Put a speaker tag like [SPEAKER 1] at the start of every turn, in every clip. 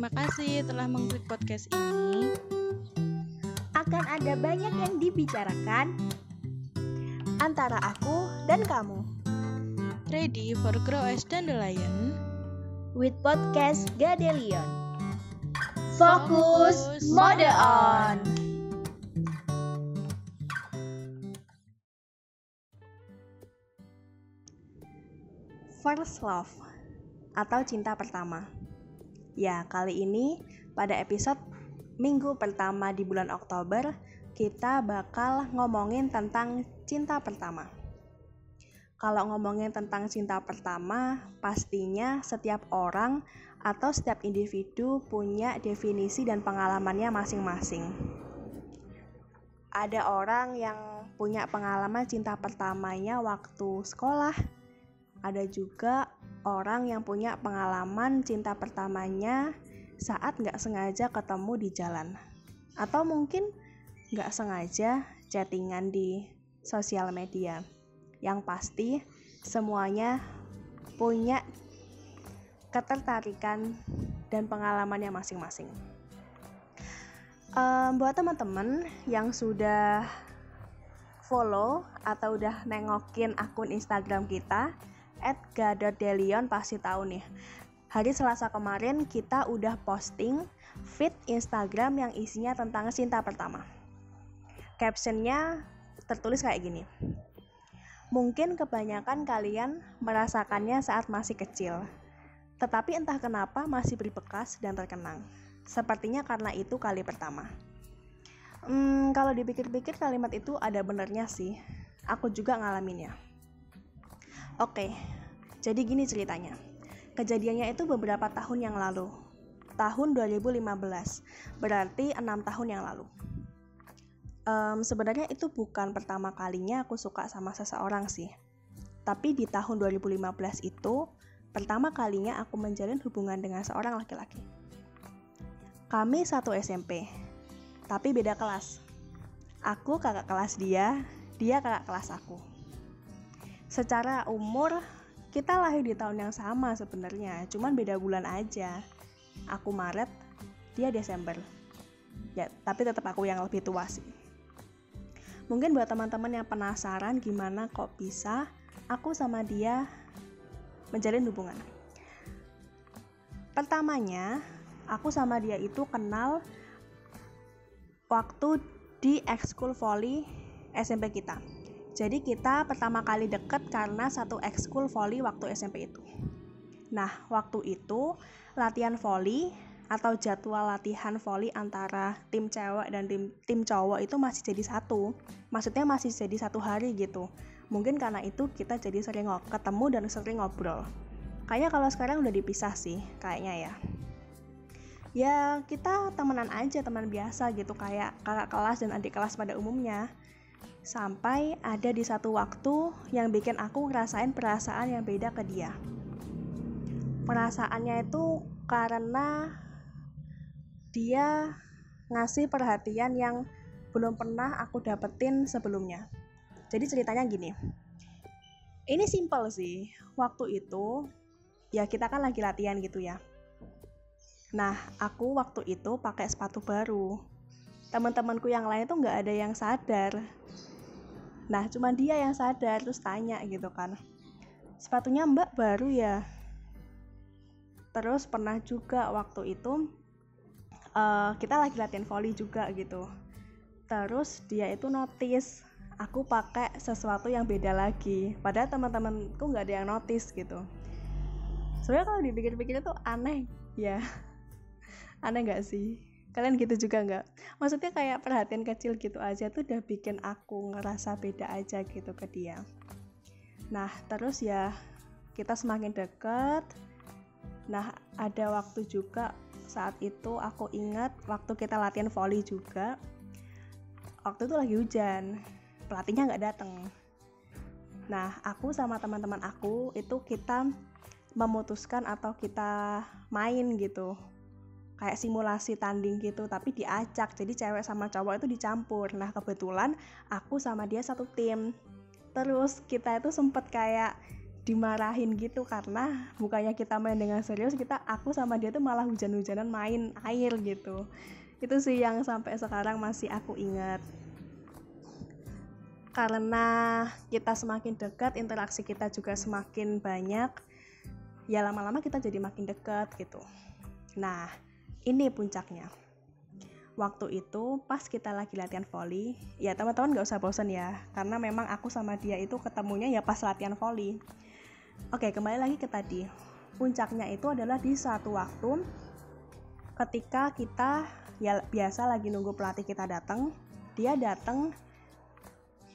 [SPEAKER 1] Terima kasih telah mengklik podcast ini.
[SPEAKER 2] Akan ada banyak yang dibicarakan antara aku dan kamu.
[SPEAKER 1] Ready for Grow as Dandelion
[SPEAKER 2] with podcast Gadelion. Fokus mode on. First love atau cinta pertama. Ya, kali ini pada episode minggu pertama di bulan Oktober kita bakal ngomongin tentang cinta pertama. Kalau ngomongin tentang cinta pertama, pastinya setiap orang atau setiap individu punya definisi dan pengalamannya masing-masing. Ada orang yang punya pengalaman cinta pertamanya waktu sekolah. Ada juga orang yang punya pengalaman cinta pertamanya saat nggak sengaja ketemu di jalan. Atau mungkin nggak sengaja chattingan di sosial media. Yang pasti semuanya punya ketertarikan dan pengalamannya masing-masing. Um, buat teman-teman yang sudah follow atau udah nengokin akun Instagram kita @gadodelion pasti tahu nih. Hari Selasa kemarin kita udah posting feed Instagram yang isinya tentang cinta pertama. Captionnya tertulis kayak gini. Mungkin kebanyakan kalian merasakannya saat masih kecil, tetapi entah kenapa masih berbekas dan terkenang. Sepertinya karena itu kali pertama. Hmm, kalau dipikir-pikir kalimat itu ada benernya sih. Aku juga ngalaminnya. Oke, jadi gini ceritanya. Kejadiannya itu beberapa tahun yang lalu. Tahun 2015, berarti enam tahun yang lalu um, sebenarnya itu bukan pertama kalinya aku suka sama seseorang sih. Tapi di tahun 2015 itu pertama kalinya aku menjalin hubungan dengan seorang laki-laki. Kami satu SMP, tapi beda kelas. Aku kakak kelas dia, dia kakak kelas aku. Secara umur kita lahir di tahun yang sama sebenarnya, cuman beda bulan aja. Aku Maret, dia Desember. Ya, tapi tetap aku yang lebih tua sih. Mungkin buat teman-teman yang penasaran gimana kok bisa aku sama dia menjalin hubungan. Pertamanya, aku sama dia itu kenal waktu di ekskul volley SMP kita. Jadi kita pertama kali deket karena satu ekskul volley waktu SMP itu. Nah, waktu itu latihan volley atau jadwal latihan volley antara tim cewek dan tim tim cowok itu masih jadi satu. Maksudnya masih jadi satu hari gitu. Mungkin karena itu kita jadi sering ketemu dan sering ngobrol. Kayaknya kalau sekarang udah dipisah sih kayaknya ya. Ya kita temenan aja teman biasa gitu. Kayak kakak kelas dan adik kelas pada umumnya sampai ada di satu waktu yang bikin aku ngerasain perasaan yang beda ke dia perasaannya itu karena dia ngasih perhatian yang belum pernah aku dapetin sebelumnya. Jadi ceritanya gini. Ini simpel sih. Waktu itu ya kita kan lagi latihan gitu ya. Nah, aku waktu itu pakai sepatu baru. Teman-temanku yang lain tuh nggak ada yang sadar. Nah, cuma dia yang sadar terus tanya gitu kan. Sepatunya Mbak baru ya? Terus pernah juga waktu itu uh, kita lagi latihan volley juga gitu terus dia itu notice aku pakai sesuatu yang beda lagi padahal teman-temanku nggak ada yang notice gitu sebenarnya kalau dipikir-pikir itu aneh ya aneh nggak sih kalian gitu juga nggak? Maksudnya kayak perhatian kecil gitu aja tuh udah bikin aku ngerasa beda aja gitu ke dia. Nah terus ya kita semakin deket. Nah ada waktu juga saat itu aku ingat waktu kita latihan volley juga waktu itu lagi hujan pelatihnya nggak datang nah aku sama teman-teman aku itu kita memutuskan atau kita main gitu kayak simulasi tanding gitu tapi diacak. Jadi cewek sama cowok itu dicampur. Nah kebetulan aku sama dia satu tim. Terus kita itu sempet kayak dimarahin gitu karena bukannya kita main dengan serius kita aku sama dia tuh malah hujan-hujanan main air gitu. Itu sih yang sampai sekarang masih aku ingat. Karena kita semakin dekat interaksi kita juga semakin banyak ya lama-lama kita jadi makin dekat gitu. Nah ini puncaknya. Waktu itu pas kita lagi latihan volley ya teman-teman gak usah bosan ya karena memang aku sama dia itu ketemunya ya pas latihan volley oke kembali lagi ke tadi. Puncaknya itu adalah di satu waktu ketika kita ya biasa lagi nunggu pelatih kita datang dia datang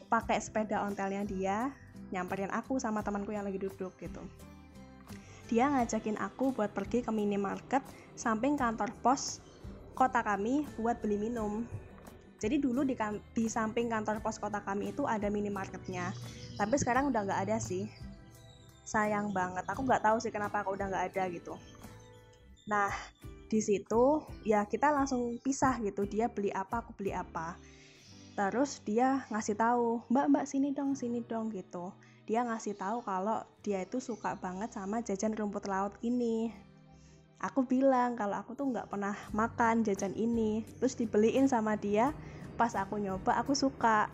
[SPEAKER 2] pakai sepeda ontelnya dia nyamperin aku sama temanku yang lagi duduk gitu dia ngajakin aku buat pergi ke minimarket samping kantor pos kota kami buat beli minum. Jadi dulu di, di samping kantor pos kota kami itu ada minimarketnya. Tapi sekarang udah nggak ada sih. Sayang banget. Aku nggak tahu sih kenapa aku udah nggak ada gitu. Nah di situ ya kita langsung pisah gitu. Dia beli apa aku beli apa. Terus dia ngasih tahu mbak mbak sini dong sini dong gitu dia ngasih tahu kalau dia itu suka banget sama jajan rumput laut ini. Aku bilang kalau aku tuh nggak pernah makan jajan ini. Terus dibeliin sama dia pas aku nyoba aku suka.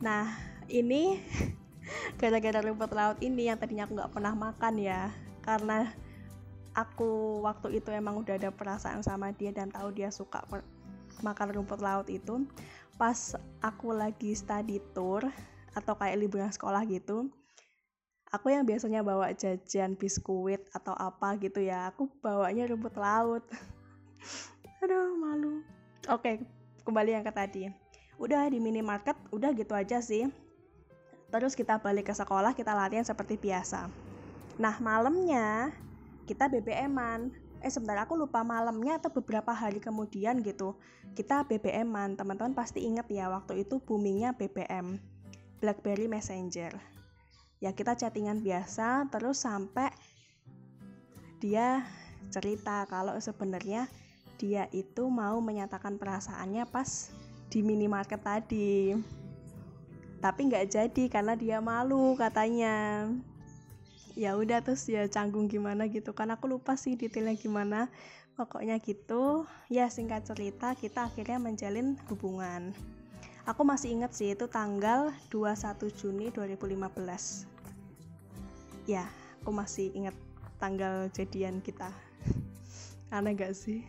[SPEAKER 2] Nah ini gara-gara rumput laut ini yang tadinya aku nggak pernah makan ya. Karena aku waktu itu emang udah ada perasaan sama dia dan tahu dia suka makan rumput laut itu. Pas aku lagi study tour atau kayak liburan sekolah gitu aku yang biasanya bawa jajan biskuit atau apa gitu ya aku bawanya rumput laut. Aduh malu. Oke kembali yang ke tadi. Udah di minimarket udah gitu aja sih. Terus kita balik ke sekolah kita latihan seperti biasa. Nah malamnya kita BBM-an eh sebentar aku lupa malamnya atau beberapa hari kemudian gitu kita BBM-an teman-teman pasti inget ya waktu itu boomingnya BBM BlackBerry Messenger. Ya kita chattingan biasa terus sampai dia cerita kalau sebenarnya dia itu mau menyatakan perasaannya pas di minimarket tadi. Tapi nggak jadi karena dia malu katanya. Ya udah terus ya canggung gimana gitu. Kan aku lupa sih detailnya gimana. Pokoknya gitu. Ya singkat cerita kita akhirnya menjalin hubungan aku masih inget sih itu tanggal 21 Juni 2015 ya aku masih inget tanggal jadian kita. Aneh gak sih?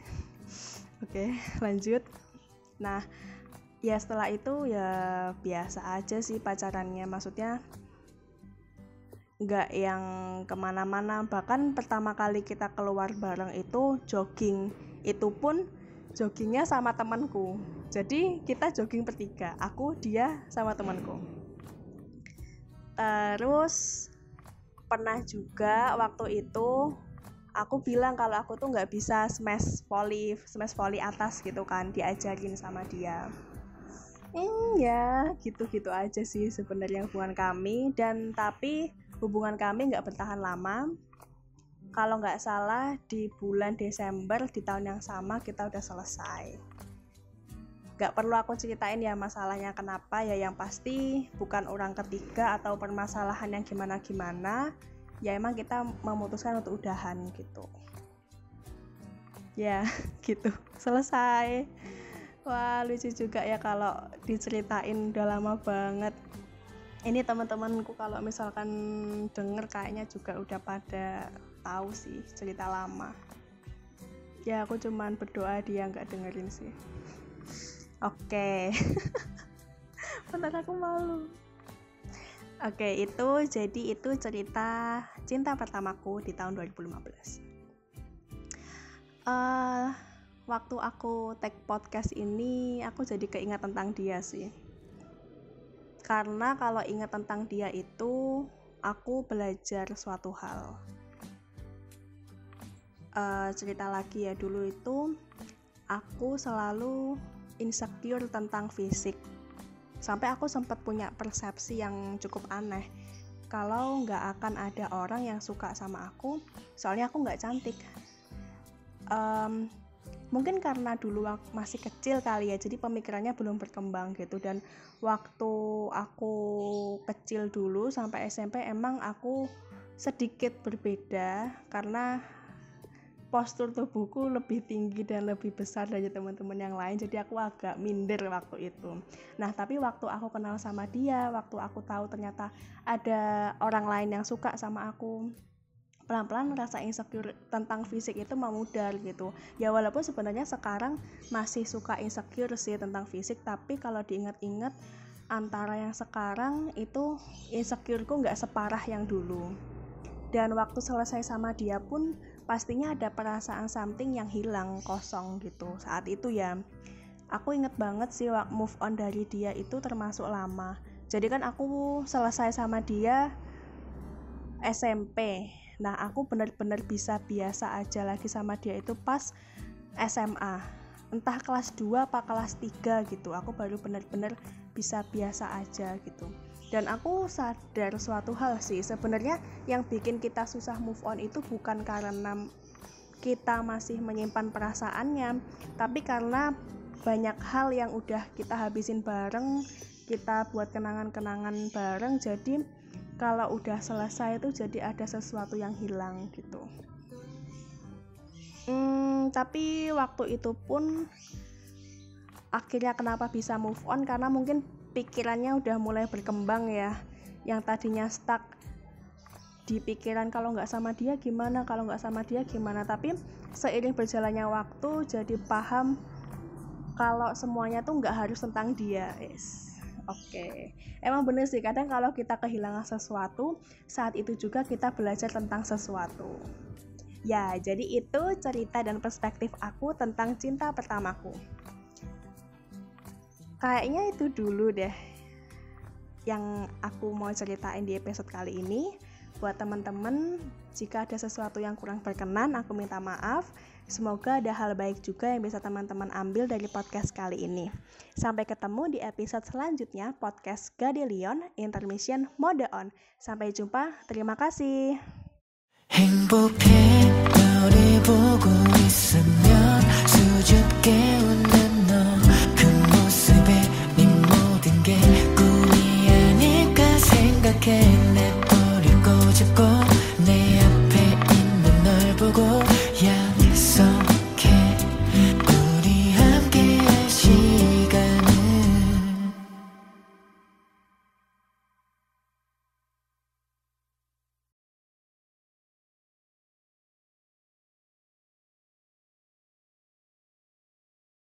[SPEAKER 2] Oke lanjut. Nah ya setelah itu ya biasa aja sih pacarannya. Maksudnya nggak yang ke mana-mana. Bahkan pertama kali kita keluar bareng itu jogging itu pun joggingnya sama temanku jadi kita jogging bertiga. Aku dia sama temanku. Terus pernah juga waktu itu aku bilang kalau aku tuh nggak bisa smash volley smash volley atas gitu kan diajarin sama dia. Hmm ya gitu-gitu aja sih sebenarnya hubungan kami. Dan tapi hubungan kami nggak bertahan lama. Kalau nggak salah di bulan Desember di tahun yang sama kita udah selesai nggak perlu aku ceritain ya masalahnya kenapa ya. Yang pasti bukan orang ketiga atau permasalahan yang gimana-gimana. Ya emang kita memutuskan untuk udahan gitu. Ya gitu. Selesai. Wah lucu juga ya kalau diceritain. Udah lama banget. Ini teman-temanku kalau misalkan denger kayaknya juga udah pada tahu sih cerita lama. Ya aku cuman berdoa dia nggak dengerin sih oke. Bentar aku malu. Oke itu jadi itu cerita cinta pertamaku di tahun 2015 uh, waktu aku take podcast ini aku jadi keingat tentang dia sih. Karena kalau ingat tentang dia itu aku belajar suatu hal. Uh, cerita lagi ya dulu itu aku selalu insecure tentang fisik. Sampai aku sempat punya persepsi yang cukup aneh. Kalau nggak akan ada orang yang suka sama aku soalnya aku nggak cantik. Um, mungkin karena dulu masih kecil kali ya jadi pemikirannya belum berkembang gitu. Dan waktu aku kecil dulu sampai SMP emang aku sedikit berbeda karena postur tubuhku lebih tinggi dan lebih besar dari teman-teman yang lain jadi aku agak minder waktu itu. Nah tapi waktu aku kenal sama dia waktu aku tahu ternyata ada orang lain yang suka sama aku pelan-pelan rasa insecure tentang fisik itu memudar gitu. Ya walaupun sebenarnya sekarang masih suka insecure sih tentang fisik tapi kalau diingat-ingat antara yang sekarang itu insecureku nggak separah yang dulu. Dan waktu selesai sama dia pun pastinya ada perasaan something yang hilang kosong gitu. Saat itu ya aku inget banget sih move on dari dia itu termasuk lama. Jadi kan aku selesai sama dia SMP nah aku benar-benar bisa biasa aja lagi sama dia itu pas SMA entah kelas 2 apa kelas 3 gitu aku baru benar-benar bisa biasa aja gitu dan aku sadar suatu hal sih sebenarnya yang bikin kita susah move on itu bukan karena kita masih menyimpan perasaannya tapi karena banyak hal yang udah kita habisin bareng kita buat kenangan-kenangan bareng jadi kalau udah selesai itu jadi ada sesuatu yang hilang gitu. Hmm, tapi waktu itu pun akhirnya kenapa bisa move on? Karena mungkin pikirannya udah mulai berkembang ya. Yang tadinya stuck di pikiran kalau nggak sama dia gimana kalau nggak sama dia gimana. Tapi seiring berjalannya waktu jadi paham kalau semuanya tuh nggak harus tentang dia. Yes. oke. Okay. emang bener sih kadang kalau kita kehilangan sesuatu saat itu juga kita belajar tentang sesuatu. Ya jadi itu cerita dan perspektif aku tentang cinta pertamaku kayaknya itu dulu deh yang aku mau ceritain di episode kali ini buat teman-teman jika ada sesuatu yang kurang berkenan aku minta maaf semoga ada hal baik juga yang bisa teman-teman ambil dari podcast kali ini sampai ketemu di episode selanjutnya podcast Gadelion Intermission Mode On sampai jumpa terima kasih 행복해 너를 보고 있으면 수줍게 che le